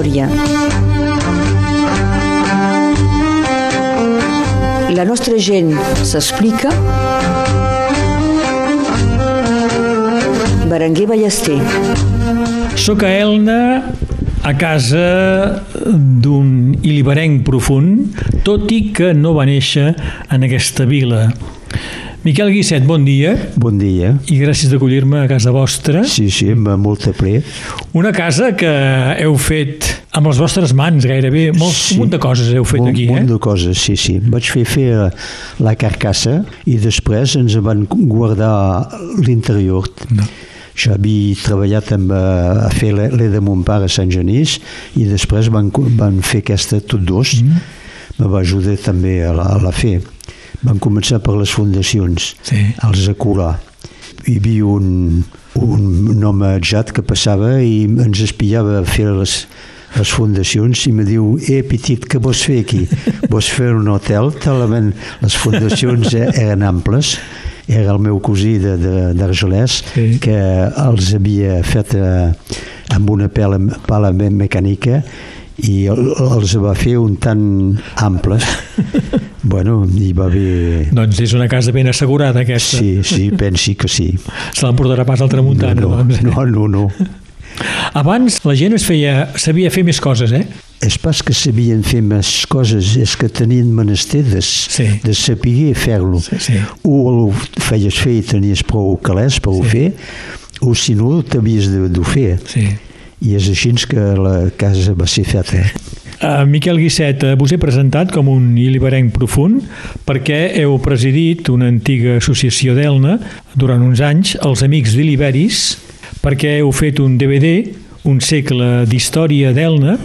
memòria. La nostra gent s'explica. Berenguer Ballester. Soc a Elna, a casa d'un iliberenc profund, tot i que no va néixer en aquesta vila. Miquel Guisset, bon dia. Bon dia. I gràcies d'acollir-me a casa vostra. Sí, sí, amb molta ple. Una casa que heu fet amb les vostres mans gairebé. Molt, sí. Un munt de coses heu fet un, aquí, eh? Un munt de coses, sí, sí. Vaig fer fer la carcassa i després ens van guardar l'interior. No. Jo havia treballat amb, a fer l'E de mon pare a Sant Genís i després van, van fer aquesta tot dos. Mm. Me va ajudar també a la, a la fer. Van començar per les fundacions, sí. els Aculà. Hi havia un, un home adjat que passava i ens espiava a fer les, les fundacions i me diu, eh, petit, què vols fer aquí? Vols fer un hotel? Talament les fundacions eren amples era el meu cosí d'Argelès sí. que els havia fet eh, amb una pala, pala mecànica i els va fer un tan amples bueno, hi va haver... Doncs és una casa ben assegurada aquesta. Sí, sí, pensi que sí. Se l'emportarà pas al tramuntana, no, no, doncs. No, no, no. Abans la gent es feia, sabia fer més coses, eh? És pas que sabien fer més coses, és que tenien menester de, sí. de saber fer-lo. Sí, sí. O el feies fer i tenies prou calés per sí. ho fer, o si no, t'havies de, de fer. Sí. I és així que la casa va ser feta. Uh, Miquel Guisset, uh, vos he presentat com un iliberenc profund perquè heu presidit una antiga associació d'Elna durant uns anys, els Amics d'Iliberis, perquè heu fet un DVD, un segle d'història d'Elna,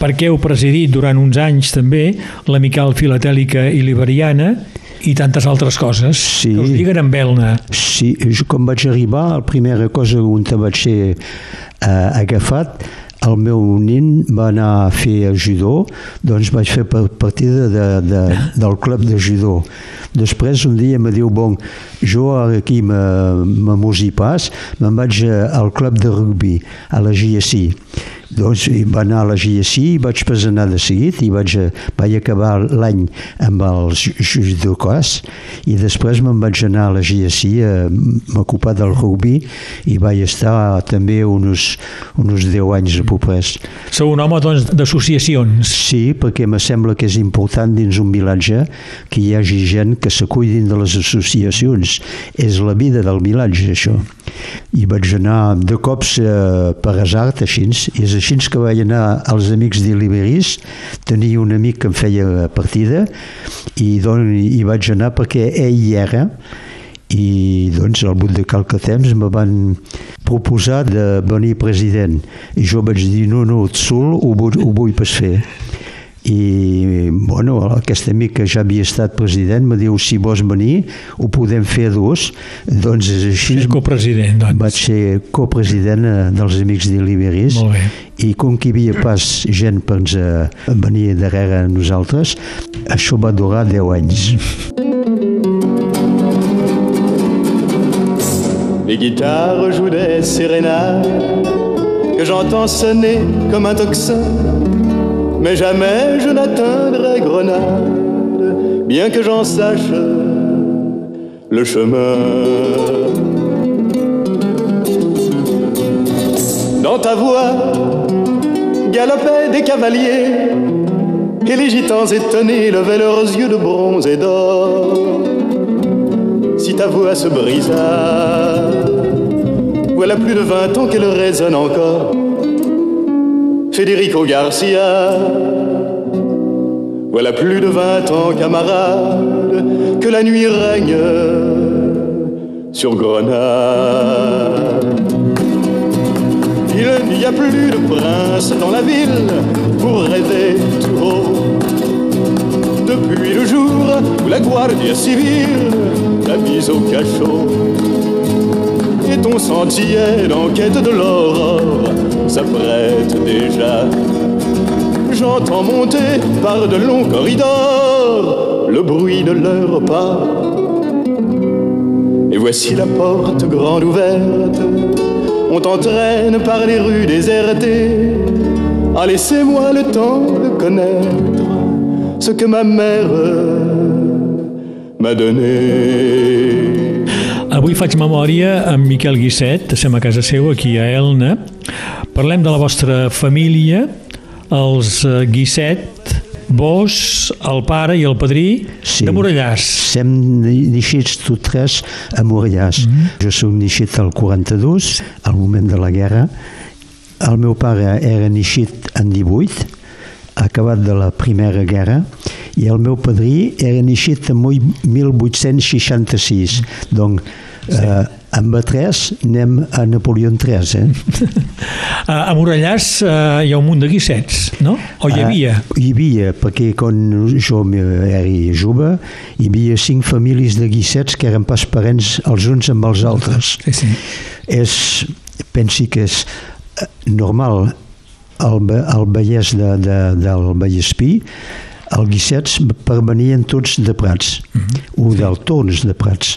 perquè heu presidit durant uns anys també l'Amical Filatèlica Iliberiana i tantes altres coses sí. que us diguen amb Elna. Sí, jo quan vaig arribar, la primera cosa on vaig ser eh, agafat el meu nin va anar a fer judo, doncs vaig fer partida de, de, del club de judo. Després un dia me diu, bon, jo aquí me musi pas, me'n vaig al club de rugby, a la GSI. Doncs va anar a la GSI, vaig pas anar de seguit i vaig, vaig acabar l'any amb els judocors i després me'n vaig anar a la GSI a m'ocupar del rugby i vaig estar també uns, uns 10 anys a propers. Sou un home doncs, d'associacions. Sí, perquè me sembla que és important dins un vilatge que hi hagi gent que s'acullin de les associacions. És la vida del vilatge, això. I vaig anar de cops eh, per hasard, així, i és així que vaig anar als amics d'Iliberis, tenia un amic que em feia partida. I doncs, hi vaig anar perquè ell hi era. I doncs al bout de qualque temps me van proposar de venir president. I jo vaig dir no, no, sol ho, vull, ho vull pas fer i bueno, aquest amic que ja havia estat president me diu si vols venir ho podem fer a dos. Doncs és així. És copresident doncs. vaig ser copresident eh, dels amics d'Iliberis i com que hi havia pas gent per ens eh, venir darrere nosaltres això va durar 10 anys. Les guitares jouent des sérénades que j'entends sonner comme un tocsin mais jamais je n'atteindrai Grenade, bien que j'en sache le chemin. Dans ta voix galopaient des cavaliers, et les gitans étonnés levaient leurs yeux de bronze et d'or. Si ta voix se brisa, voilà plus de vingt ans qu'elle résonne encore Federico Garcia. Voilà plus de vingt ans, camarade, que la nuit règne sur Grenade. Il n'y a plus de prince dans la ville pour rêver tout haut. Depuis le jour où la Guardia civile l'a mise au cachot. Et ton sentier d'enquête de l'aurore s'apprête déjà. J'entends monter par de longs corridors le bruit de leurs pas. Et voici la porte grande ouverte. On t'entraîne par les rues désertées. Ah, laissez-moi le temps de connaître ce que ma mère m'a donné. Avui faig memòria amb Miquel Guisset, estem a casa seu, aquí a Elna. Parlem de la vostra família, els eh, Guisset, vos, el pare i el padrí Sí. de Morellàs. Sem neixits tots tres a Morellàs. Mm -hmm. Jo soc neixit al 42, al moment de la guerra. El meu pare era neixit en 18, acabat de la Primera Guerra, i el meu padrí era neixit en 1866. Donc, eh, amb a 3 anem a Napoleó III, eh? A, a Morellàs eh, hi ha un munt de Guissets, no? O hi havia? Uh, hi havia, perquè quan jo era jove, hi havia cinc famílies de guissets que eren pas parents els uns amb els altres. Sí, sí. És, pensi que és eh, normal al, al Vallès de, de, del Vallespí, els guissets pervenien tots de Prats, o del Torns de Prats.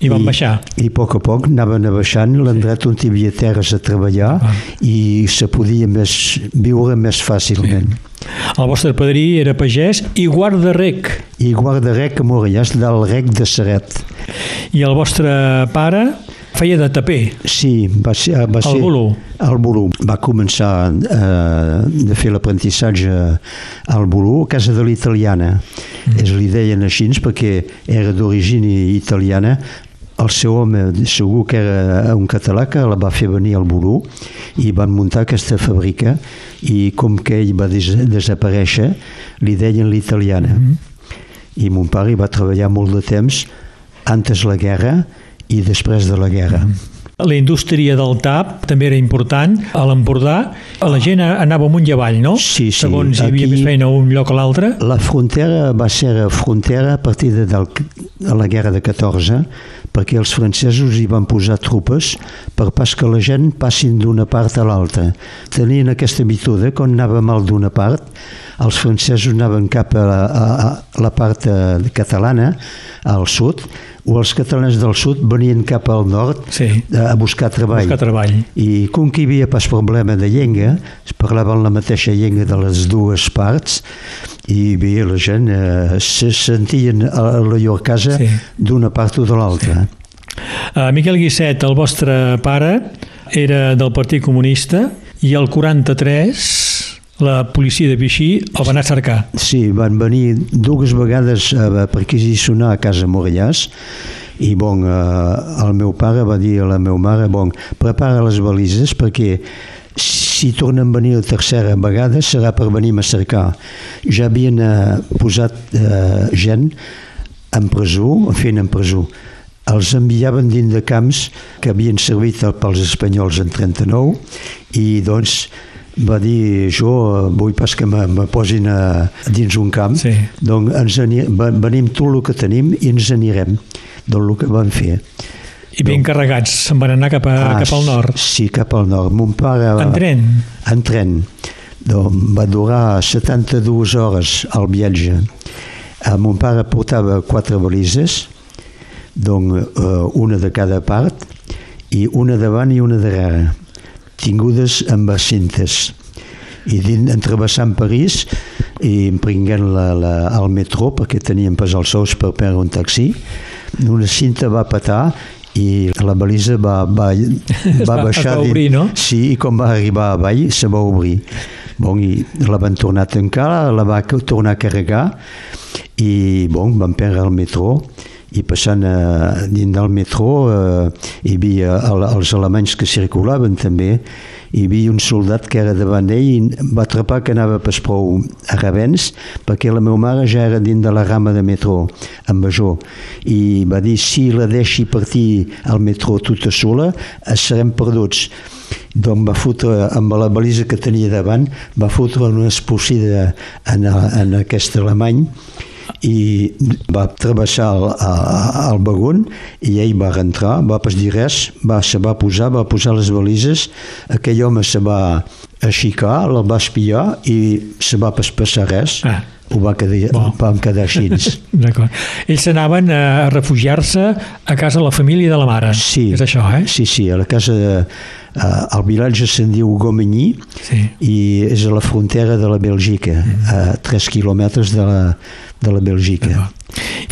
I van baixar. I a poc a poc anaven a baixant l'endret on hi havia terres a treballar Ah. i se podia més, viure més fàcilment. El vostre padrí era pagès i guarda rec. I guarda rec a Morellàs del rec de Seret. I el vostre pare feia de taper. Sí, va ser... Va Al ser Bolú. Al Bolú. Va començar eh, de fer l'aprenentatge al Bolú, a casa de l'italiana. Mm. Es li deien així perquè era d'origine italiana. El seu home segur que era un català que la va fer venir al Bolú i van muntar aquesta fàbrica i com que ell va des desaparèixer li deien l'italiana. Mm. I mon pare hi va treballar molt de temps antes la guerra i després de la guerra. La indústria del tap també era important. A l'Empordà la gent anava amunt i avall, no? Sí, sí. Segons hi havia Aquí- més feina a un lloc a l'altre. La frontera va ser frontera a partir de, del, de la guerra de 14, perquè els francesos hi van posar tropes per pas que la gent passin d'una part a l'altra. Tenien aquesta habitud, quan anava mal d'una part, els francesos anaven cap a la, a, a la part eh, catalana, al sud, o els catalans del sud venien cap al nord Sí. a buscar treball. Buscar treball. I com que hi havia pas problema de llengua, es parlaven la mateixa llengua de les dues parts, i havia la gent, eh, se sentien a la llur casa Sí. d'una part o de l'altra. Uh, Miquel Guisset, el vostre pare, era del Partit Comunista i el 43 la policia de Vichy el va anar a cercar. Sí, van venir dues vegades a perquisicionar a casa Morellàs i bon, eh, el meu pare va dir a la meva mare bon, prepara les valises perquè si tornen a venir la tercera vegada serà per venir a cercar. Ja havien eh, posat eh, gent en presó, fent en presó. Els enviaven dins de camps que havien servit pels espanyols en 39 i doncs va dir jo eh, vull pas que me, me posin a, dins un camp Sí. doncs ens ani, ve- venim tot el que tenim i ens anirem del que van fer I ben carregats, se'n van anar cap, a, cap al nord. sí, cap al nord mon pare En tren? en tren doncs va durar 72 hores el viatge eh, mon pare portava quatre valises doncs eh, una de cada part i una davant i una darrere tingudes amb cintes i dins, entrevessant París i emprenguent la, la, el metro perquè teníem pas els sous per perdre un taxi una cinta va petar i la balisa va, va, va baixar es va obrir, no? Sí, i quan va arribar avall se va obrir. Bon, i la van tornar a tancar, la va tornar a carregar i bon, van prendre el metro i passant a, dins del metro eh, hi havia el, els alemanys que circulaven també hi havia un soldat que era davant d'ell i va atrapar que anava pas prou a Ravens perquè la meva mare ja era dins de la rama de metro amb Bajó i va dir si la deixi partir al metro tota sola eh, serem perduts. Doncs va fotre amb la balisa que tenia davant va fotre una expulsida en, en aquest alemany i va travessar el, el, vagón i ell va rentrar, va pas dir res, va, se va posar, va posar les valises, aquell home se va aixecar, el va espiar i se va pas passar res. Ah. Ho va quedar, Bo. vam quedar així. D'acord. Ells anaven a refugiar-se a casa de la família de la mare. Sí. És això, eh? Sí, sí, a la casa de... Uh, el vilatge se'n diu Gomeny Sí. i és a la frontera de la Bèlgica, a 3 quilòmetres de la, de la Bèlgica.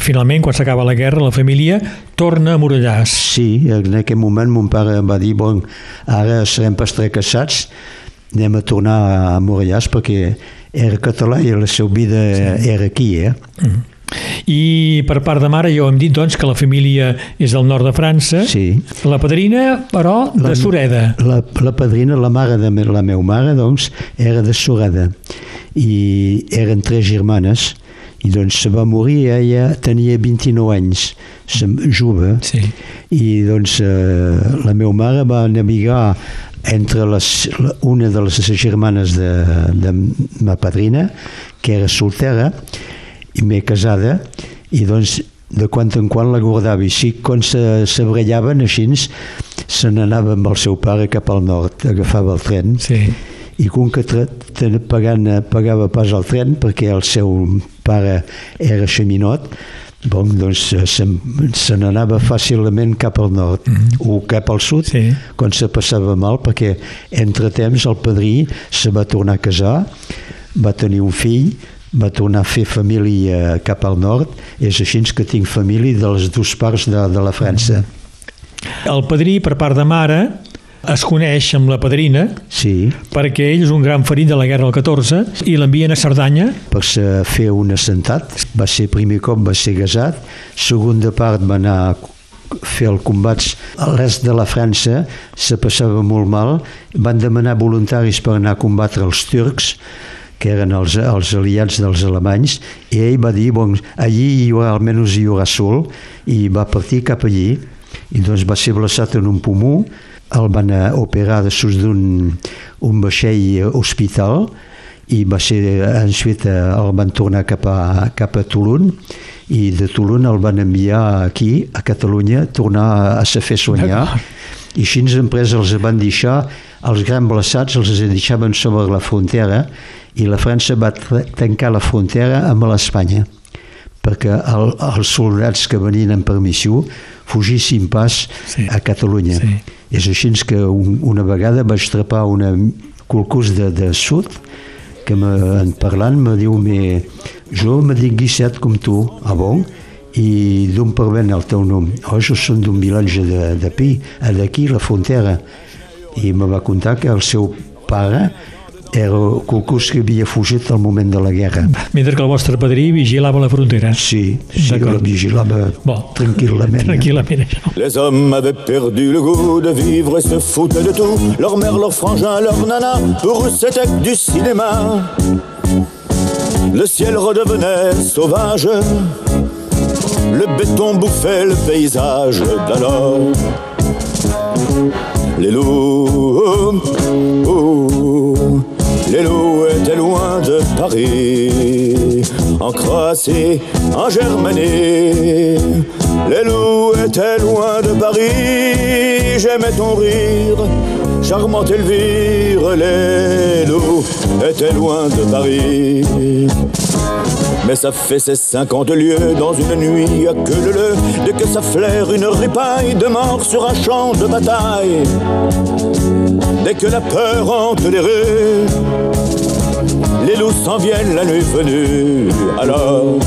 Finalment, quan s'acaba la guerra, la família torna a Morellàs. Sí, en aquell moment mon pare em va dir bon, ara serem pas casats, anem a tornar a Morellàs perquè era català i la seva vida era aquí, eh? I per part de mare ja ho hem dit, doncs, que la família és del nord de França. Sí. La padrina, però, de La- Sureda. La, la padrina, la mare de la meva mare, doncs, era de Sorada i eren tres germanes i doncs se va morir, ella tenia 29 anys, jove, Sí. i doncs eh, la meva mare va navegar entre les, una de les germanes de, de ma padrina, que era soltera, i m'he casada, i doncs de quan en quan la guardava, i sí, quan se, se brillaven així, se n'anava amb el seu pare cap al nord, agafava el tren, Sí. i com que pagant, pagava pas el tren perquè el seu pare era xaminot, bon, doncs eh, se'n se n'anava fàcilment cap al nord. O cap al sud Sí. quan se passava mal perquè entre temps el padrí se va tornar a casar va tenir un fill va tornar a fer família cap al nord. És així que tinc família de les dues parts de, de la França. El padrí, per part de mare, es coneix amb la padrina sí, perquè ell és un gran ferit de la guerra del 14 i l'envien a Cerdanya per fer un assentat. Va ser primer cop, va ser gasat. Segunda part va anar a fer el combats a l'est de la França, se passava molt mal, van demanar voluntaris per anar a combatre els turcs, que eren els, els aliats dels alemanys, i ell va dir, bon, allí hi haurà, almenys hi haurà sol, i va partir cap allí, i doncs va ser blaçat en un pomó, el van operar de sus d'un un vaixell hospital, i va ser, ensuite el van tornar cap a, cap a Toulon i de Toulon el van enviar aquí, a Catalunya, tornar a, a se fer soignar i així les empreses els van deixar els grans blaçats els deixaven sobre la frontera i la França va tancar la frontera amb l'Espanya perquè el, els soldats que venien en permissió fugissin pas Sí. a Catalunya. Sí. És així que un, una vegada vaig trepar una qualcús de, de sud que me, en parlant me diu me, jo me dic Guisset com tu, ah bon? I d'on parven el teu nom? Oh, jo som d'un vilatge de, de Pi, a d'aquí, la frontera. I me va contar que el seu pare era qualcús que havia fugit al moment de la guerra. mentre que el vostre padrí vigilava la frontera. Sí, sí, la vigilava Bon. tranquil·lament. Tranquil·lament, això. Les hommes avaient perdu le goût de vivre et se foutaient de tout. Leur mère, leur frangin, leur nana, pour eux c'était du cinéma. Le ciel redevenait sauvage, le béton bouffait le paysage d'alors. Les loups, oh, oh, les loups étaient loin de Paris, en Croatie, en Germanie. Les loups étaient loin de Paris, j'aimais ton rire, charmante Elvire. Les loups étaient loin de Paris. Mais ça fait ses 50 lieues dans une nuit à queue leu Dès que ça flaire une ripaille de mort sur un champ de bataille Dès que la peur hante les rues Les loups s'en viennent la nuit venue. Alors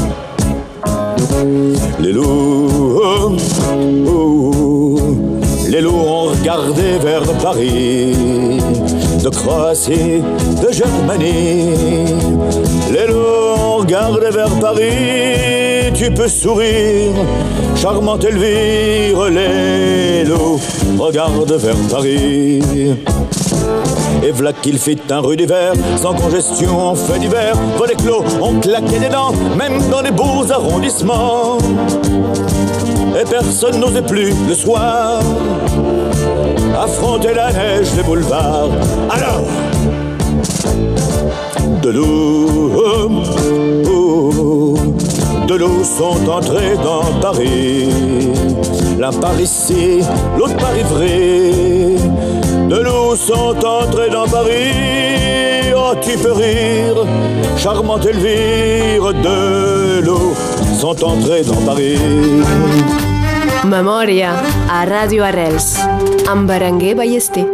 les loups oh, Les loups ont regardé vers Paris De Croatie, de Germanie. Les loups ont regardé vers Paris Tu peux sourire, charmante Elvire Les loups regardent vers Paris et v'là qu'il fit un rue d'hiver, sans congestion en fait d'hiver. Volets clos, on claquait des dents, même dans les beaux arrondissements. Et personne n'osait plus le soir affronter la neige des boulevards. Alors, de l'eau, de l'eau sont entrés dans Paris. L'un par ici, l'autre par Ivry. De l'eau sont entrés dans Paris. Oh, tu peux rire, charmante Elvire de l'eau sont entrés dans Paris. Memòria a Ràdio Arrels amb Berenguer Ballester.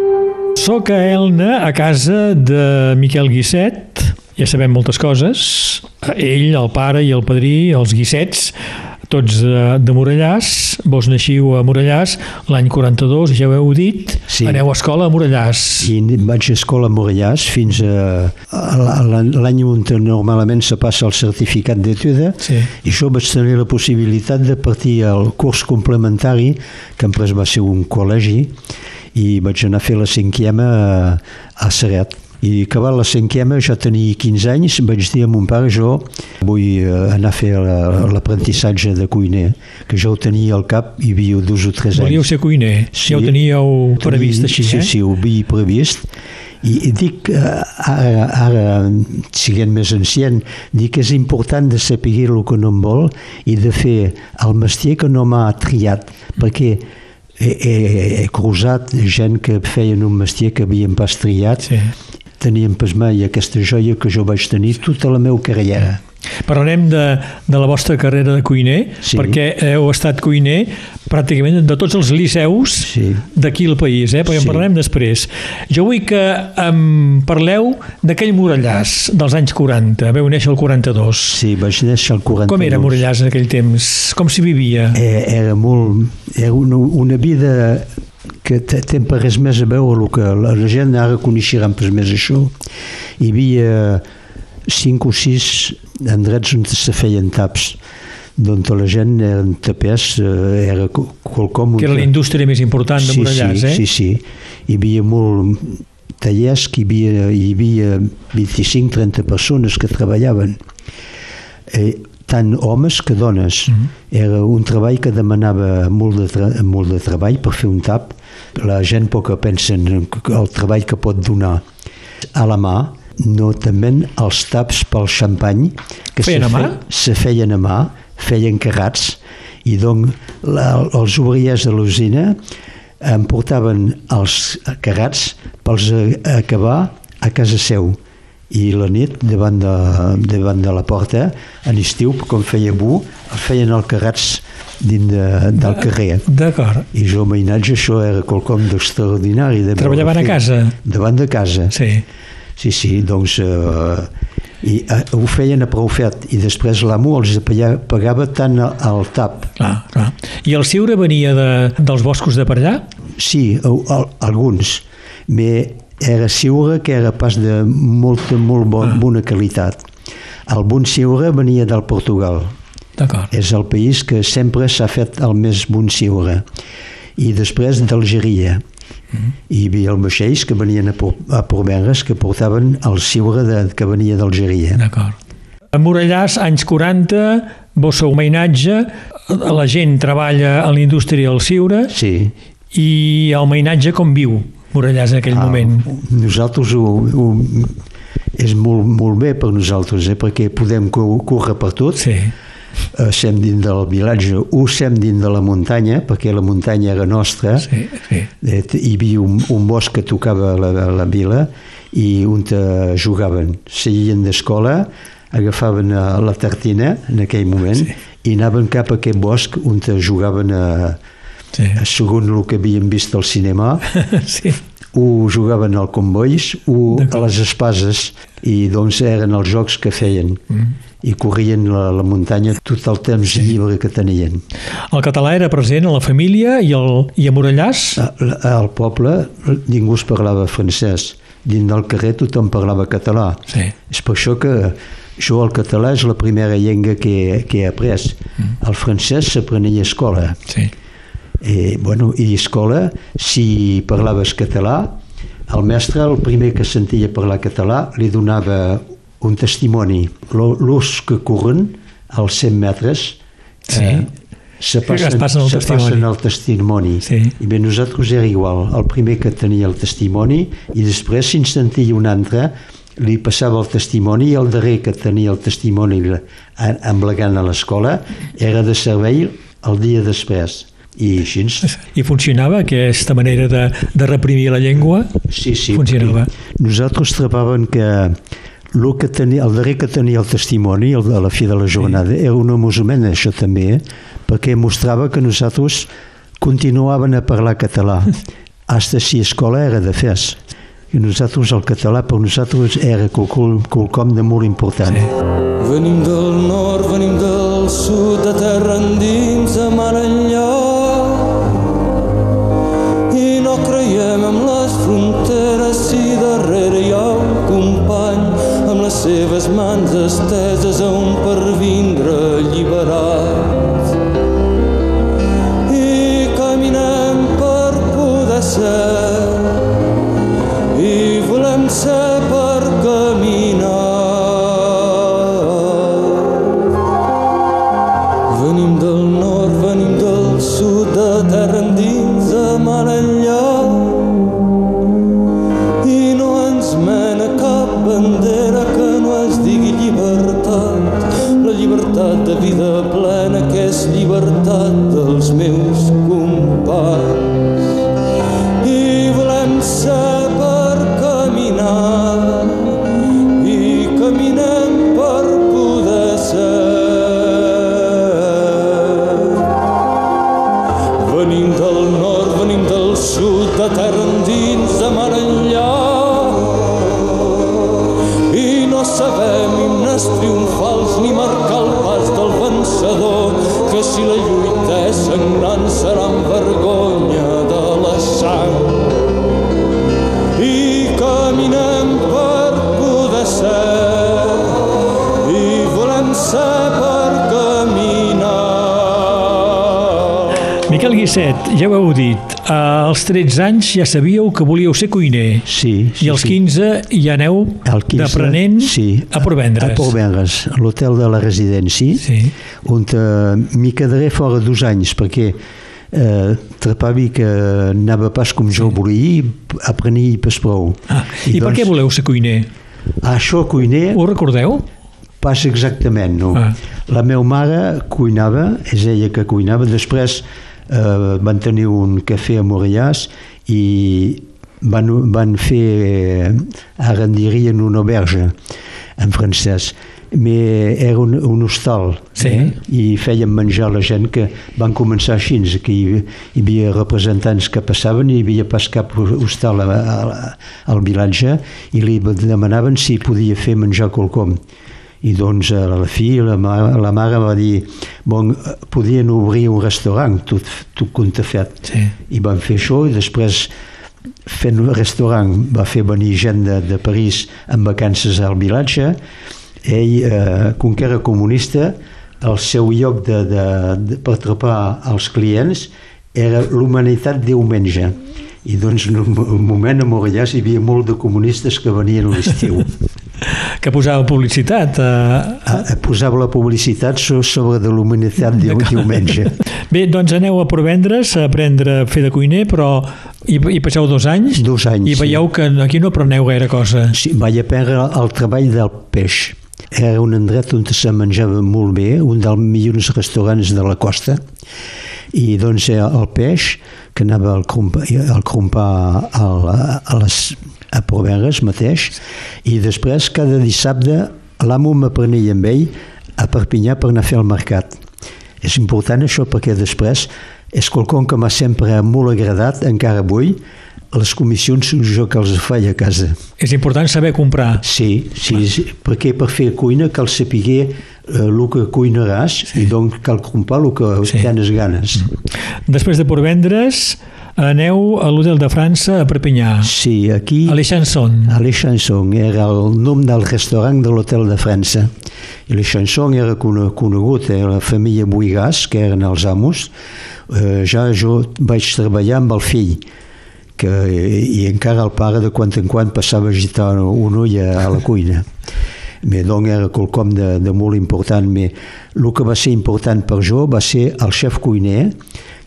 Soc a Elna, a casa de Miquel Guisset, ja sabem moltes coses, ell, el pare i el padrí, els Guissets, tots de, de Morellàs, vos naixiu a Morellàs l'any 42, ja ho heu dit, Sí. aneu a escola a Morellàs. I vaig a escola a Morellàs fins a, a l'any on normalment se passa el certificat d'etuda Sí. i això vaig tenir la possibilitat de partir al curs complementari que després va ser un col·legi i vaig anar a fer la cinquiema a, a Seret. I acabat la cinquiema, ja tenia 15 anys, vaig dir a mon pare, jo vull eh, anar a fer la- l'aprentisatge de cuiner, que ja ho tenia al cap, hi havia dos o tres anys. Volíeu ser cuiner, ja ho teníeu previst així, sí, eh? Sí, ho havia previst. I, i dic, eh, ara, ara, siguent més ancient, dic que és important de saber el que no em vol i de fer el mestier que no m'ha triat, perquè he, he, he cruzat gent que feien un mestier que havien pas triat, Sí. Tenien pas mai aquesta joia que jo vaig tenir tota la meva carrera. Parlarem de, de la vostra carrera de cuiner, Sí. perquè heu estat cuiner pràcticament de tots els liceus Sí. d'aquí al país, eh? perquè en Sí. parlarem després. Jo vull que em parleu d'aquell Morellàs dels anys 40, veu néixer el 42. Sí, vaig néixer al 42. Com era Morellàs en aquell temps? Com s'hi vivia? Eh, era molt... Era una, una vida que té per res més a veure el que la, la gent ara coneixerà per més això. Hi havia cinc o sis endrets on se feien taps d'on la gent eren tapers, eh, era co- qualcom... Que era la indústria més important de sí, Morellàs, sí, eh? Sí, sí, hi havia molt tallers, que hi havia, hi havia 25-30 persones que treballaven. Eh, tant homes que dones. Mhm. Era un treball que demanava molt de, molt de treball per fer un tap. La gent poca pensa en el treball que pot donar a la mà, no també els taps pel xampany que Feien se, mà? se feien a mà, feien carrats i doncs la, els obrers de l'usina em portaven els carrats pels acabar a casa seu i la nit davant de, davant de la porta en estiu, com feia bu els feien els carrats dins de, del carrer D'acord. i jo mainatge això era quelcom d'extraordinari de Treballaven a casa? davant de casa Sí. Sí, sí, doncs eh, i, eh, ho feien a prou fet i després l'amo els pagava, tant al, tap. Clar, clar. I el ciure venia de, dels boscos de per allà? Sí, al, al, alguns, però era ciure que era pas de molta, molt bon, bona qualitat. El bon ciure venia del Portugal. D'acord. És el país que sempre s'ha fet el més bon ciure. I després d'Algeria. Hi havia el vaixells que venien a, a Porvenres que portaven el ciure de, que venia d'Algeria. D'acord. A Morellàs, anys 40, vos sou mainatge, la gent treballa a la indústria del ciure Sí. i el mainatge com viu Morellàs en aquell Ah, moment? Nosaltres ho, ho, és molt, molt bé per nosaltres, eh? perquè podem córrer per tot. Sí. Eh, Sem dins del vilatge o sem dins de la muntanya, perquè la muntanya era nostra. Sí, sí. Eh, Hi havia un, un bosc que tocava la, la vila i on te jugaven. Seguien d'escola, agafaven eh, la tartina en aquell moment Sí. i anaven cap a aquest bosc on te jugaven a, Sí. segons el que havíem vist al cinema sí. o jugaven al combois o a les espases i doncs eren els jocs que feien Mm. i corrien la, la muntanya tot el temps lliure que tenien. El català era present a la família i, el, i a Morellàs? A- Al poble ningú es parlava francès. Dins del carrer tothom parlava català. Sí. És per això que jo el català és la primera llengua que, que he après. El francès s'aprenia a escola. Sí. I, bueno, I escola, si parlaves català, el mestre, el primer que sentia parlar català, li donava un testimoni. L'ús que corren als 100 metres Sí. se Que es passen, passen el se testimoni. passen el testimoni. Sí. I bé, nosaltres era igual. El primer que tenia el testimoni i després, si en sentia un altre, li passava el testimoni i el darrer que tenia el testimoni la- a- emblegant a l'escola era de servei el dia després. I així... I funcionava aquesta manera de, de reprimir la llengua? Sí, sí. Funcionava. Nosaltres trobàvem que el, que tenia, el darrer que tenia el testimoni, el de la fi de la jornada, sí. era un amusament, això també, eh? perquè mostrava que nosaltres continuaven a parlar català, hasta si escola era de fes. I nosaltres, el català, per nosaltres era quelcom, quelcom de molt important. Sí. Venim del nord, venim del sud, de terra endins, a mar enllà. Les seves mans esteses a un per vindre alliberat. I caminem per poder ser heu dit, als 13 anys ja sabíeu que volíeu ser cuiner. Sí, sí, I als sí. 15 ja aneu El 15, d'aprenent sí, a Porvendres. A Porvendres, a l'hotel de la residència, Sí. on eh, m'hi quedaré fora dos anys, perquè eh, trepavi que anava pas com jo volia, aprenia pas prou. Ah, I, per què voleu ser cuiner? Això, cuiner, Ho recordeu? pas exactament, no. Ah. La meva mare cuinava, és ella que cuinava, després eh, van tenir un cafè a Moriàs i van, van fer arrendirien una auberge en francès mais era un, un hostal Sí. eh? i feien menjar la gent que van començar així, que hi, hi havia representants que passaven i hi havia pas cap hostal a, a, al vilatge i li demanaven si podia fer menjar quelcom i doncs a la fi la mare, la mare va dir bon, podien obrir un restaurant tot, tot compte fet. Sí. i van fer això i després fent un restaurant va fer venir gent de, de París en vacances al vilatge ell, eh, com que era comunista el seu lloc de, de, de, per atrapar els clients era l'humanitat diumenge. I doncs en un moment a Morellàs hi havia molt de comunistes que venien a l'estiu Que posava publicitat. Eh... Ah, posava la publicitat so- sobre de l'humanitat diu, diumenge Bé, doncs aneu a Porvendres a aprendre a fer de cuiner, però hi, hi passeu dos anys. Dos anys, I veieu que aquí no apreneu gaire cosa. Sí, vaig aprendre el treball del peix. Era un indret on se menjava molt bé, un dels millors restaurants de la costa, i doncs eh, el peix, que anava al crompar, al crompar al, a, les, a Proveres mateix, i després cada dissabte l'amo m'aprenia amb ell a Perpinyà per anar a fer el mercat. És important això perquè després és quelcom que m'ha sempre molt agradat, encara avui, les comissions jo que els faig a casa. És important saber comprar. Sí, sí, sí perquè per fer cuina cal saber eh, el que cuinaràs sí. i doncs cal comprar el que Sí. tens ganes. Després de Porvendres, aneu a l'Hotel de França a Perpinyà, Sí, aquí... a Les Chansons. A Les Chansons era el nom del restaurant de l'Hotel de França. I Les Chansons era conegut, era la família Buigàs, que eren els amos. Eh, ja jo vaig treballar amb el fill, que, i encara el pare de quan en quan passava a agitar un ull a, la cuina. Bé, doncs era quelcom de, de molt important. Bé, el que va ser important per jo va ser el xef cuiner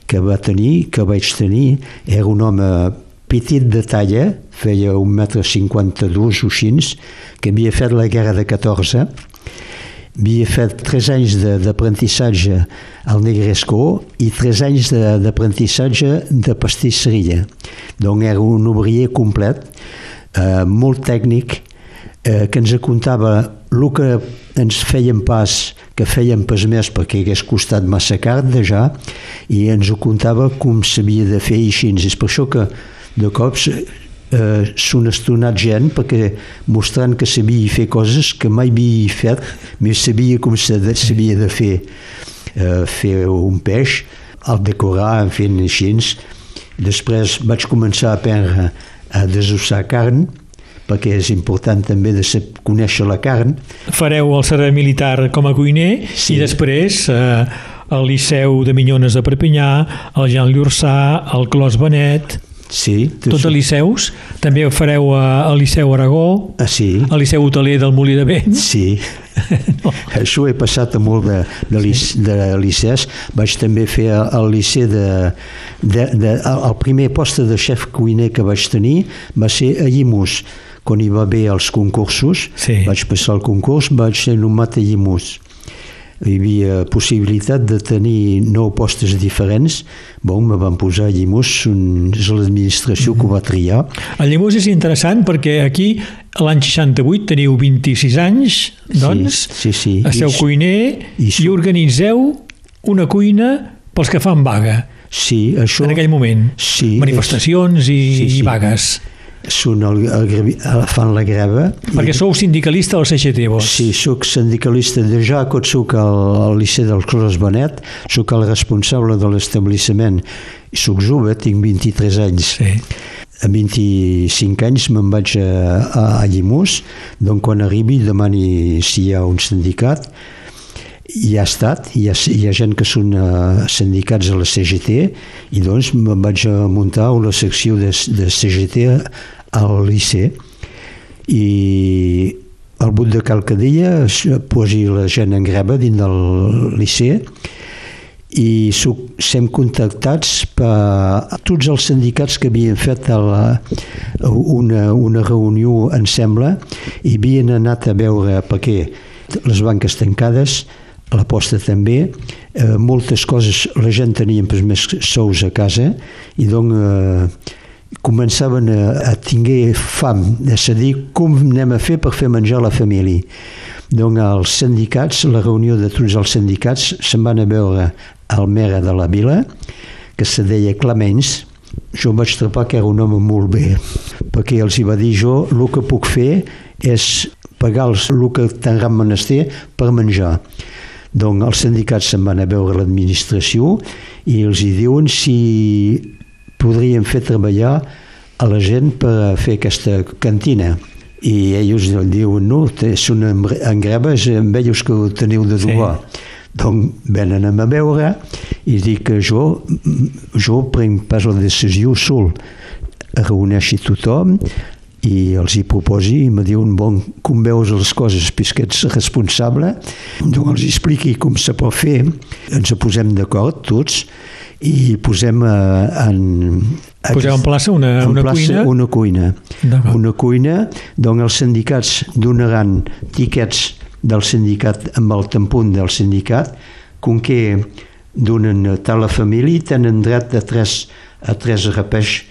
que va tenir, que vaig tenir, era un home petit de talla, feia un metre 52 o així, que havia fet la guerra de 14, havia fet 3 anys d'aprentissatge al Negresco i 3 anys d'aprentissatge de pastisseria. Donc era un obrier complet, eh, molt tècnic, eh, que ens contava el que ens feien pas, que feien pas més perquè hagués costat massa car de ja, i ens ho contava com s'havia de fer i així. És per això que de cops eh, s'han estonat gent perquè mostrant que sabia fer coses que mai havia fet, més sabia com s'havia de fer eh, fer un peix, el decorar, en fi, així. Després vaig començar a aprendre a desossar carn, perquè és important també de ser, conèixer la carn. Fareu el servei militar com a cuiner sí. i després eh, el Liceu de Minyones de Perpinyà, el Jean Llurçà, el Clos Benet... Sí. Tots els liceus. També ho fareu al Liceu Aragó, ah, sí. al Liceu Hoteler del Molí de Vent. Sí. no. Això he passat a molt de, de, sí. de licès. Vaig també fer el liceu de, de, de... El primer poste de xef cuiner que vaig tenir va ser a Llimus quan hi va haver els concursos, sí. vaig passar el concurs, vaig ser nomat a Llimus hi havia possibilitat de tenir nou postes diferents, bon, me van posar a Llimús, és l'administració que ho va triar. El Llimús és interessant perquè aquí l'any 68 teniu 26 anys, doncs, sí, sí, sí. esteu I, cuiner i, i organitzeu una cuina pels que fan vaga. Sí, això... En aquell moment. Sí. Manifestacions és, i, sí, sí. i vagues són el, el, el, fan la greva. Perquè i, sou sindicalista al CGT, vos? Sí, sóc sindicalista de ja, quan sóc al, al Liceu del Clos Benet, sóc el responsable de l'establishment. Soc jove, tinc 23 anys. Sí. A 25 anys me'n vaig a, a, a Llimús, doncs quan arribi demani si hi ha un sindicat, hi ha estat, hi ha, hi ha gent que són uh, sindicats a la CGT i doncs me'n vaig a muntar una secció de, de CGT al Liceu i al but de Calcadilla posi la gent en greva dins del Liceu i som contactats per tots els sindicats que havien fet la, una, una reunió, em sembla, i havien anat a veure perquè les banques tancades, la posta també, eh, moltes coses, la gent tenia més sous a casa i doncs eh, començaven a, a tinguer fam, de dir com anem a fer per fer menjar la família. Donc els sindicats, la reunió de tots els sindicats, se'n van a veure al mera de la vila, que se deia Clemens, jo em vaig trapar que era un home molt bé, perquè els hi va dir jo, el que puc fer és pagar els, el que tindran menester per menjar. Donc els sindicats se'n van a veure l'administració i els hi diuen si podríem fer treballar a la gent per fer aquesta cantina. I ells diuen, no, són greves, amb ells que ho teniu de dur. Sí. Donc venen a veure i dic que jo, jo prenc pas la decisió sol. Reuneixi tothom i els hi proposi i me diuen, bon, com veus les coses, que ets responsable, doncs els expliqui com se pot fer, ens posem d'acord tots i posem eh, en... Poseu en plaça una, en una plaça cuina? Una cuina. Una cuina d'on els sindicats donaran tiquets del sindicat amb el tampon del sindicat, com que donen a tal la família tenen dret a tres, a tres repeix,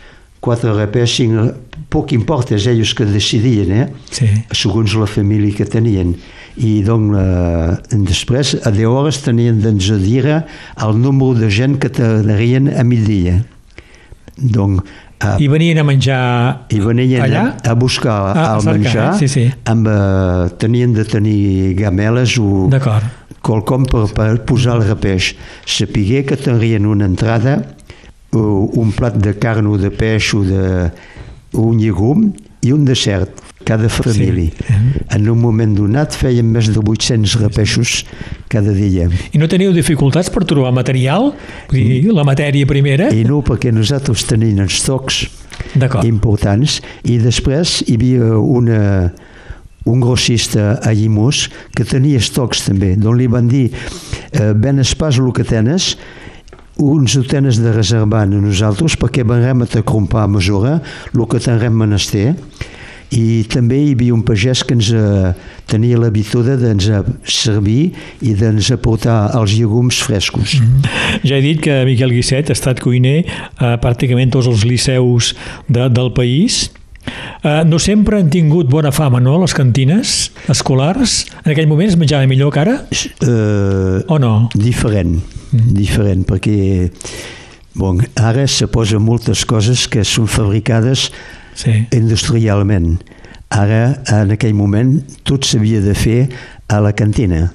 quatre repeix, cinc, poc importa, és ells que decidien, eh? Sí. segons la família que tenien i doncs eh, després a 10 hores tenien de dir el número de gent que t'anarien a migdia. Donc, a, I venien a menjar I venien allà? A, a buscar ah, el cercar, menjar, eh? sí, sí. Amb, uh, tenien de tenir gameles o qualcom per, per posar el repeix. Sapigué que tenien una entrada, un plat de carn o de peix o de un llegum i un dessert cada família. Sí. En un moment donat feien més de 800 repeixos cada dia. I no teniu dificultats per trobar material? Vull dir, la matèria primera? I no, perquè nosaltres tenim els tocs importants i després hi havia una, un grossista a Llimós que tenia estocs també, d'on li van dir eh, ben pas el que tenes uns ho tenes de reservar a nosaltres perquè venem a te comprar a mesura el que tindrem menester i també hi havia un pagès que ens eh, tenia l'habitud d'ens servir i d'ens aportar els llegums frescos. Mm -hmm. Ja he dit que Miquel Guisset ha estat cuiner a pràcticament tots els liceus de, del país. Uh, no sempre han tingut bona fama, no?, les cantines escolars. En aquell moment es menjava millor que ara? Uh, o no? Diferent, mm. diferent, perquè bon, ara se posen moltes coses que són fabricades sí. industrialment. Ara, en aquell moment, tot s'havia de fer a la cantina.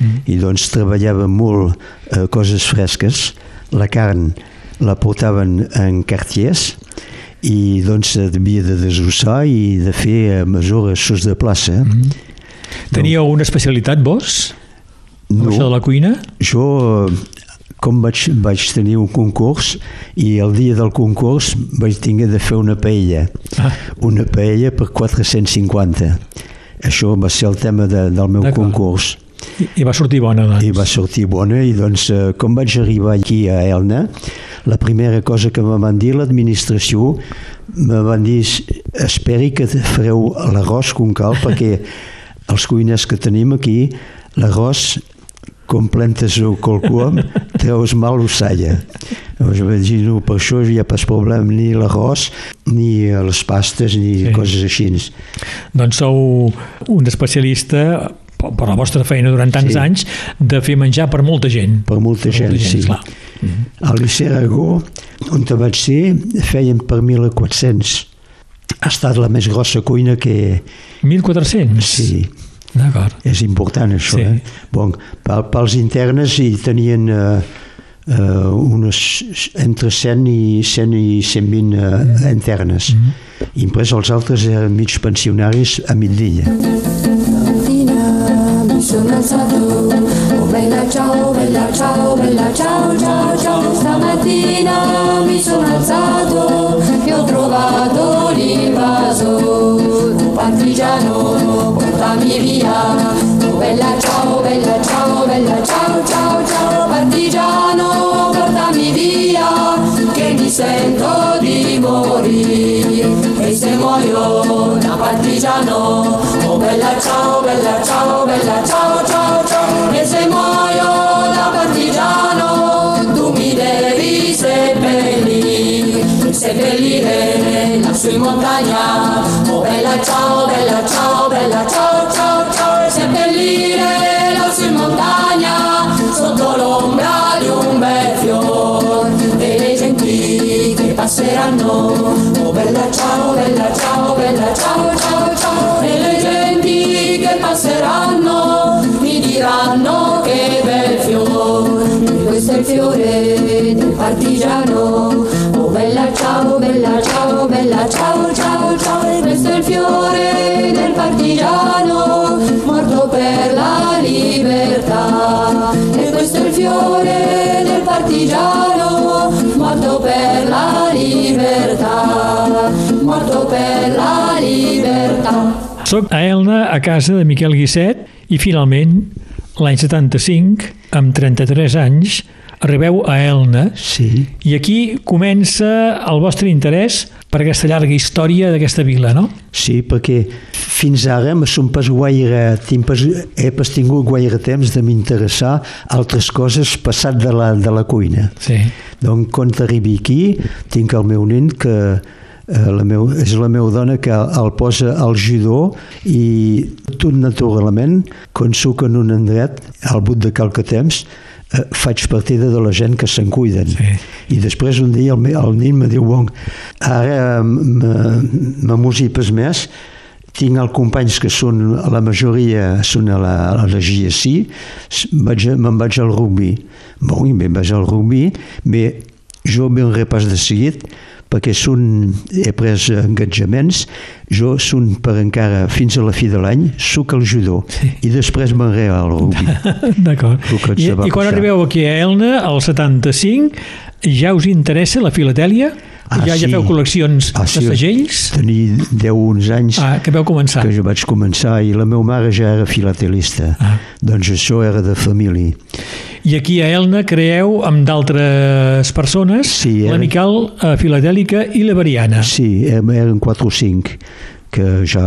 Mm. I doncs treballàvem molt eh, coses fresques. La carn la portaven en cartiers i doncs havia de desossar i de fer a mesures sos de plaça. Mm. Teníeu una especialitat vos? No, això de la cuina? Jo com vaig, vaig tenir un concurs i el dia del concurs vaig tenir de fer una paella. Ah. Una paella per 450. Això va ser el tema de, del meu concurs. I, I va sortir bona, doncs. I va sortir bona, i doncs, eh, com vaig arribar aquí a Elna, la primera cosa que me van dir l'administració, me van dir, esperi que fareu l'arròs com cal, perquè els cuiners que tenim aquí, l'arròs com plantes o qualcom, treus mal l'ossalla. Llavors imagino, per això ha pas problema ni l'arròs, ni les pastes, ni sí. coses així. Doncs sou un especialista per la vostra feina durant tants sí. anys de fer menjar per molta gent. Per molta per gent, molta gent sí. Clar. Mm -hmm. A l'Issè Aragó, on vaig ser, feien per 1.400. Ha estat la més grossa cuina que... 1.400? Sí. És important això. Sí. Eh? Bon, pels internes hi tenien eh, eh, unes entre 100 i 100 i 120 eh, mm. internes. Mm -hmm. I després els altres eren mig pensionaris a migdia. Oh bella ciao, bella ciao, bella ciao, ciao, ciao, stamattina mi sono alzato e ho trovato l'invaso, un partigiano portami via. Oh bella ciao, bella ciao, bella ciao, ciao, ciao, partigiano, portami via, che mi sento di morire. E se muoio da partigiano, oh bella ciao, bella ciao, bella ciao, ciao, ciao, e se muoio da partigiano, tu mi devi seppellire, seppellire lassù in montagna, oh bella ciao, bella ciao, passeranno. Oh bella ciao, bella ciao, bella ciao, ciao, ciao. E le genti che passeranno mi diranno che bel fiore. questo è il fiore del partigiano. Oh bella ciao, bella ciao, bella ciao, ciao, ciao. E questo è il fiore del partigiano morto per la libertà. E questo è il fiore del partigiano Soc a Elna, a casa de Miquel Guisset, i finalment, l'any 75, amb 33 anys, arribeu a Elna sí. i aquí comença el vostre interès per aquesta llarga història d'aquesta vila, no? Sí, perquè fins ara me som pas guaire, pas, he pas tingut guaire temps de m'interessar altres coses passat de la, de la cuina. Sí. Donc, quan arribi aquí, tinc el meu nen que la meu, és la meva dona que el posa al judó i tot naturalment, quan soc en un endret, al but de qualque temps, eh, faig partida de la gent que se'n cuiden. Sí. I després un dia el, el nen me diu, bon, ara m'emusipes més, tinc els companys que són, la majoria són a la, a la GSI, me'n vaig al rugby. Bon, i me'n vaig al rugby, però jo ben repàs de seguit, perquè són, he pres engatjaments, jo són per encara fins a la fi de l'any, suc al judo sí. i després m'enrere al rugby. D'acord. I, I quan arribeu aquí a Elna, al 75, ja us interessa la filatèlia? Ah, ja, sí. ja feu col·leccions ah, sí. de segells? Tenia 10-11 anys ah, que vau començar. que jo vaig començar i la meva mare ja era filatelista. Ah. Doncs això era de família. I aquí a Elna creeu amb d'altres persones sí, era... l'amical eh, filatèlica i la variana. Sí, eren 4 o 5 que ja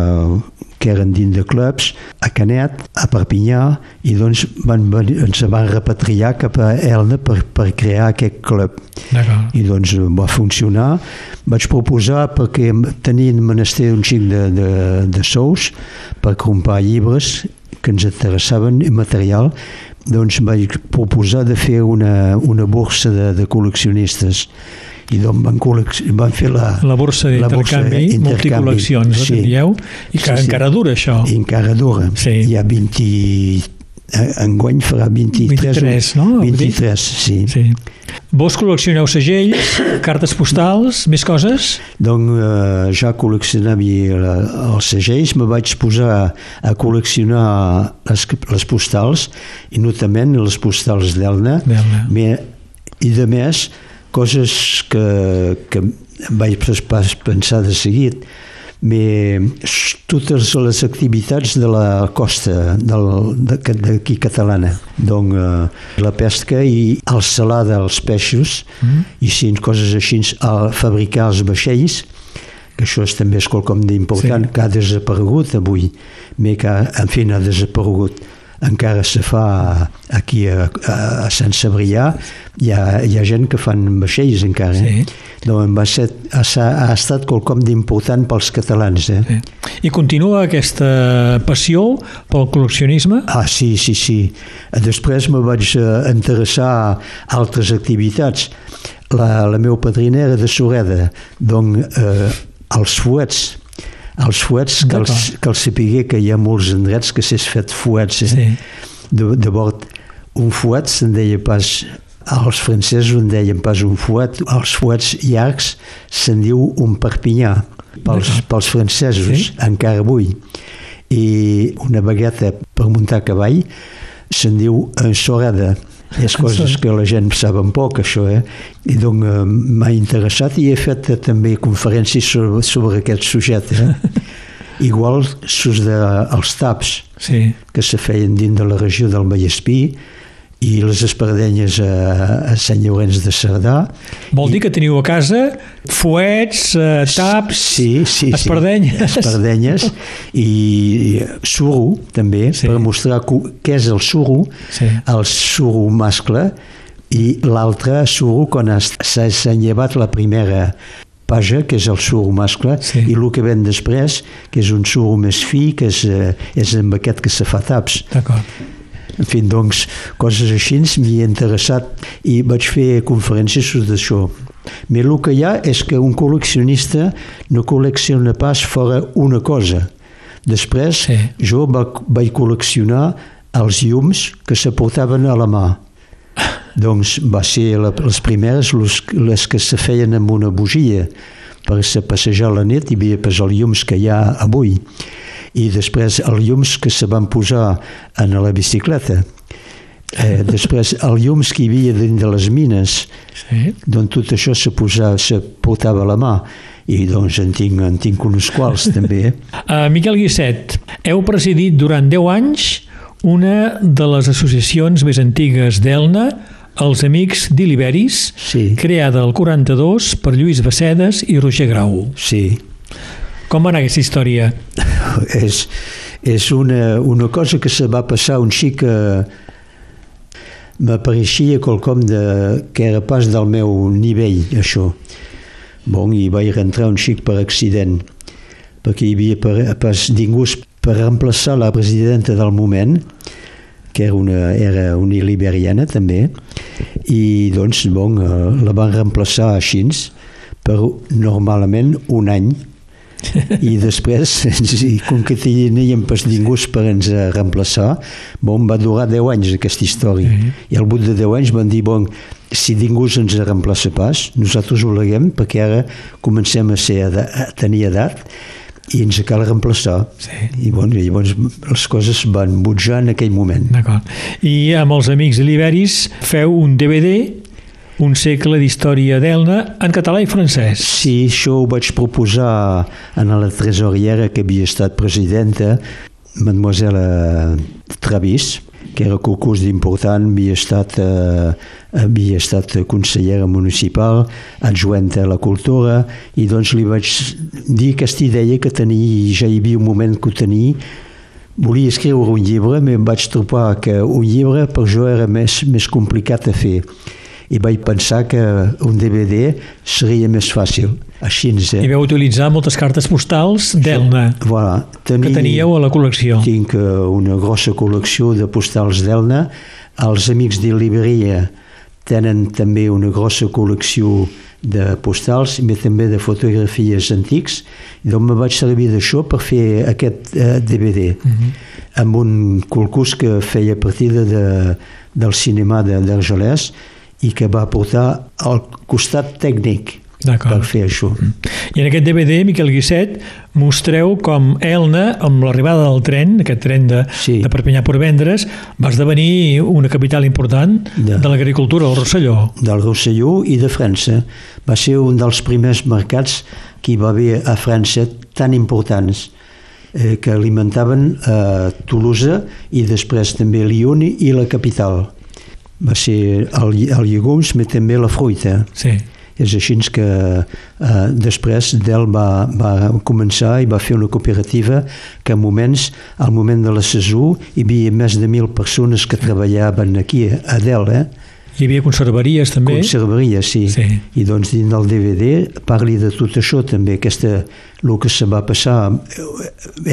que eren dins de clubs, a Canet, a Perpinyà, i doncs van, van, ens van repatriar cap a Elna per, per crear aquest club. I doncs va funcionar. Vaig proposar, perquè tenien menester un xic de, de, de sous, per comprar llibres que ens interessaven i material, doncs vaig proposar de fer una, una borsa de, de col·leccionistes i doncs van, van fer la... La borsa d'intercanvi, multicol·leccions, sí. dieu, i que sí, encara dura això. I encara dura. Sí. Hi ha 20... Eh, enguany farà 23, 23 no? 23, sí. sí. Vos col·leccioneu segells, cartes postals, més coses? Doncs eh, ja col·leccionava els segells, me vaig posar a col·leccionar les, les postals, i notament les postals d'Elna, i de més, coses que, que vaig pensar de seguit mais totes les activitats de la costa d'aquí catalana donc eh, la pesca i el salar dels peixos mm. i si coses així a fabricar els vaixells que això és també és quelcom d'important sí. que ha desaparegut avui però que en fi ha desaparegut encara se fa aquí a, a Sant Cebrià, hi ha, hi ha gent que fan vaixells encara. Eh? Sí. Doncs va ser, ha, ha estat qualcom d'important pels catalans. Eh? Sí. I continua aquesta passió pel col·leccionisme? Ah, sí, sí, sí. Després me vaig eh, interessar a altres activitats. La, la meva padrina era de Sureda, doncs eh, els fuets, els fuets, que els, que els sapigué que hi ha molts endrets que s'és fet fuets. Eh? Sí. De, de bord, un fuet se'n deia pas els francesos en deien pas un fuet, els fuets llargs se'n diu un perpinyà pels, pels francesos, sí? encara avui. I una bagueta per muntar a cavall se'n diu ensorada. És coses que la gent saben poc, això, eh? I doncs m'ha interessat i he fet eh, també conferències sobre, sobre aquest sujet, eh? Igual sus de, els taps sí. que se feien dins de la regió del Vallespí, i les espardenyes a, a Sant Llorenç de Cerdà. Vol dir que teniu a casa fuets, eh, taps, sí, sí, espardenyes. Sí, espardenyes i, i suro, també, sí. per mostrar què és el suro, sí. el suro mascle, i l'altre suro quan s'ha llevat la primera paja, que és el suro mascle, sí. i el que ven després, que és un suro més fi, que és, eh, és amb aquest que se fa taps. D'acord. En fi, doncs, coses així m'hi he interessat i vaig fer conferències d'això. Però el que hi ha és que un col·leccionista no col·lecciona pas fora una cosa. Després sí. jo va, vaig col·leccionar els llums que se portaven a la mà. doncs va ser la, les primeres les, les que se feien amb una bogia per se passejar la nit i havia pas els llums que hi ha avui i després els llums que se van posar en la bicicleta. Eh, després, els llums que hi havia dins de les mines, sí. doncs tot això se, posava, se portava a la mà i doncs en tinc, en tinc uns quals també. Uh, Miquel Guisset, heu presidit durant 10 anys una de les associacions més antigues d'Elna, els Amics d'Iliberis, sí. creada el 42 per Lluís Bacedes i Roger Grau. Sí. Com va anar aquesta història? és, és una, una cosa que se va passar un xic que m'apareixia qualcom de, que era pas del meu nivell, això. Bon, i vaig rentrar un xic per accident, perquè hi havia pas ningú per reemplaçar la presidenta del moment, que era una, era una liberiana també, i doncs bon, eh, la van reemplaçar així per normalment un any i després, com que teníem pas ningú per ens reemplaçar, bon, va durar 10 anys aquesta història. Mm -hmm. I al bout de 10 anys van dir, bon, si ningú ens reemplaça pas, nosaltres ho leguem perquè ara comencem a, ser, a tenir edat i ens cal reemplaçar. Sí. I, bon, I llavors les coses van butjar en aquell moment. D'acord. I amb els amics liberis feu un DVD un segle d'història d'Elna en català i francès. Sí, això ho vaig proposar a la tresoriera que havia estat presidenta, mademoiselle Travis, que era concurs d'important, havia estat, eh, havia estat consellera municipal, adjuenta a la cultura, i doncs li vaig dir aquesta idea que tenia, ja hi havia un moment que ho tenia, volia escriure un llibre, però em vaig trobar que un llibre per jo era més, més complicat de fer i vaig pensar que un DVD seria més fàcil. Així ens... I vau utilitzar moltes cartes postals d'Elna, Voilà, tenia, que teníeu a la col·lecció. Tinc eh, una grossa col·lecció de postals d'Elna. Els amics de llibreria tenen també una grossa col·lecció de postals i també de fotografies antics. Doncs me vaig servir d'això per fer aquest eh, DVD amb un concurs que feia partida de, del cinema de- d'Argelès i que va portar al costat tècnic per fer això. I en aquest DVD, Miquel Guisset, mostreu com Elna, amb l'arribada del tren, aquest tren de, Sí. de Perpinyà per vendre's, va esdevenir una capital important Ja. de l'agricultura, el Rosselló. del Rosselló i de França. Va ser un dels primers mercats que hi va haver a França tan importants eh, que alimentaven a Toulouse i després també Lyon i la capital. Va ser el, el llegums, però també la fruita. Sí. És així que eh, després d'ell va, va començar i va fer una cooperativa que a moments, al moment de la saison, hi havia més de mil persones que treballaven aquí a Del, eh? Hi havia conservaries també. Conservaria, sí. Sí. I doncs dins del DVD parli de tot això també, aquesta, el que se va passar eh,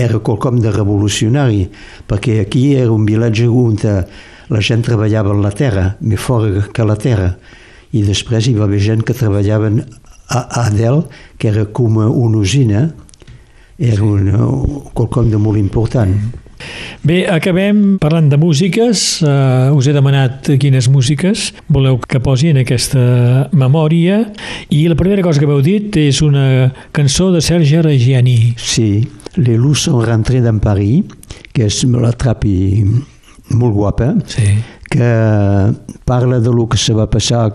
era quelcom de revolucionari, perquè aquí era un vilatge on eh, la gent treballava en la terra, més fora que la terra, i després hi va haver gent que treballaven a, Adel, que era com una usina, era una, quelcom de molt important. Bé, acabem parlant de músiques. Uh, us he demanat quines músiques voleu que posi en aquesta memòria i la primera cosa que m'heu dit és una cançó de Serge Reggiani. Sí, Les loups sont rentrés dans Paris, que és la trapi molt guapa, Sí. que parla de lo que se va passar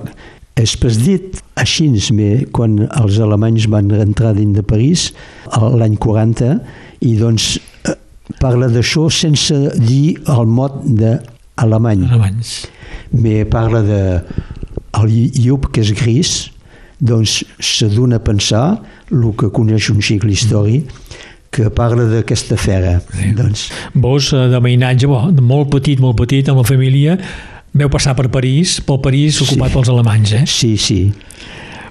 és pas dit així, però quan els alemanys van entrar dins de París l'any 40 i doncs eh, parla d'això sense dir el mot d'alemany Alemanys. me parla de el llup que és gris doncs se dona a pensar el que coneix un xic l'història que parla d'aquesta fera doncs, Vos, eh, de de molt petit, molt petit, amb la família, veu passar per París, pel París ocupat Sí. pels alemanys, eh? sí, sí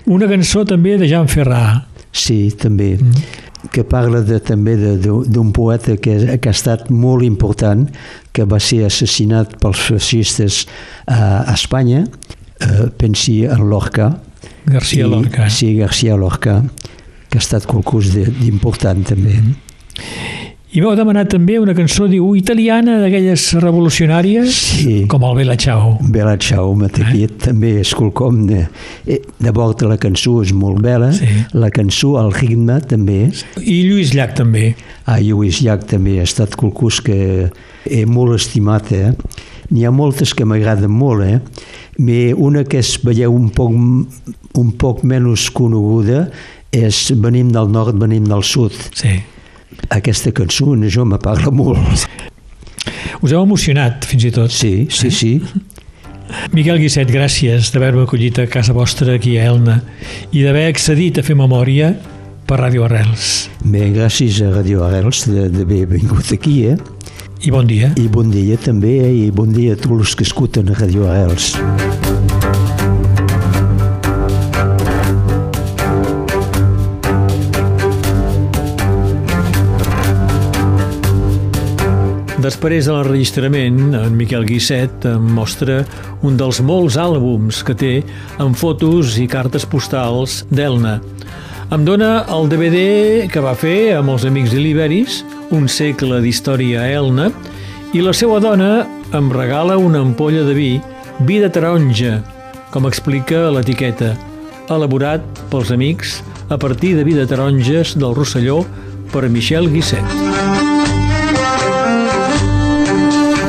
Una cançó també de Jean Ferrat. Sí, també. Mm. Que parla de, també de- de- d'un poeta que, que ha estat molt important, que va ser assassinat pels fascistes a, a Espanya, eh, pensi en Lorca. García I- Lorca. Sí, García Lorca, que ha estat qualcú de- d'important també. I m'heu demanat també una cançó, diu, italiana, d'aquelles revolucionàries, Sí. com el Bella Ciao. Bella Ciao, Mataquí, eh? també és quelcom de... Eh, de volta la cançó és molt bella, Sí. la cançó, el ritme també, I Lluís Llach també. Ah, Lluís Llach també ha estat qualcú que he molt estimat, eh? N'hi ha moltes que m'agraden molt, eh? Una que es veieu un poc, un poc menys coneguda és Venim del nord, venim del sud. Sí. Aquesta cançó, això me parla molt. Us heu emocionat, fins i tot. Sí, sí, sí. Miquel Guisset, gràcies d'haver-me acollit a casa vostra aquí a Elna i d'haver accedit a fer memòria per Ràdio Arrels. Bé, gràcies a Radio Arrels d'haver vingut aquí, eh? I bon dia. I bon dia també, eh? i bon dia a tots els que escuten a Radio Arrels. Després de l'enregistrament, en Miquel Guisset em mostra un dels molts àlbums que té amb fotos i cartes postals d'Elna. Em dona el DVD que va fer amb els amics Iliberis, un segle d'història a Elna, i la seva dona em regala una ampolla de vi, vi de taronja, com explica l'etiqueta, elaborat pels amics a partir de vi de taronges del Rosselló per Michel Guisset.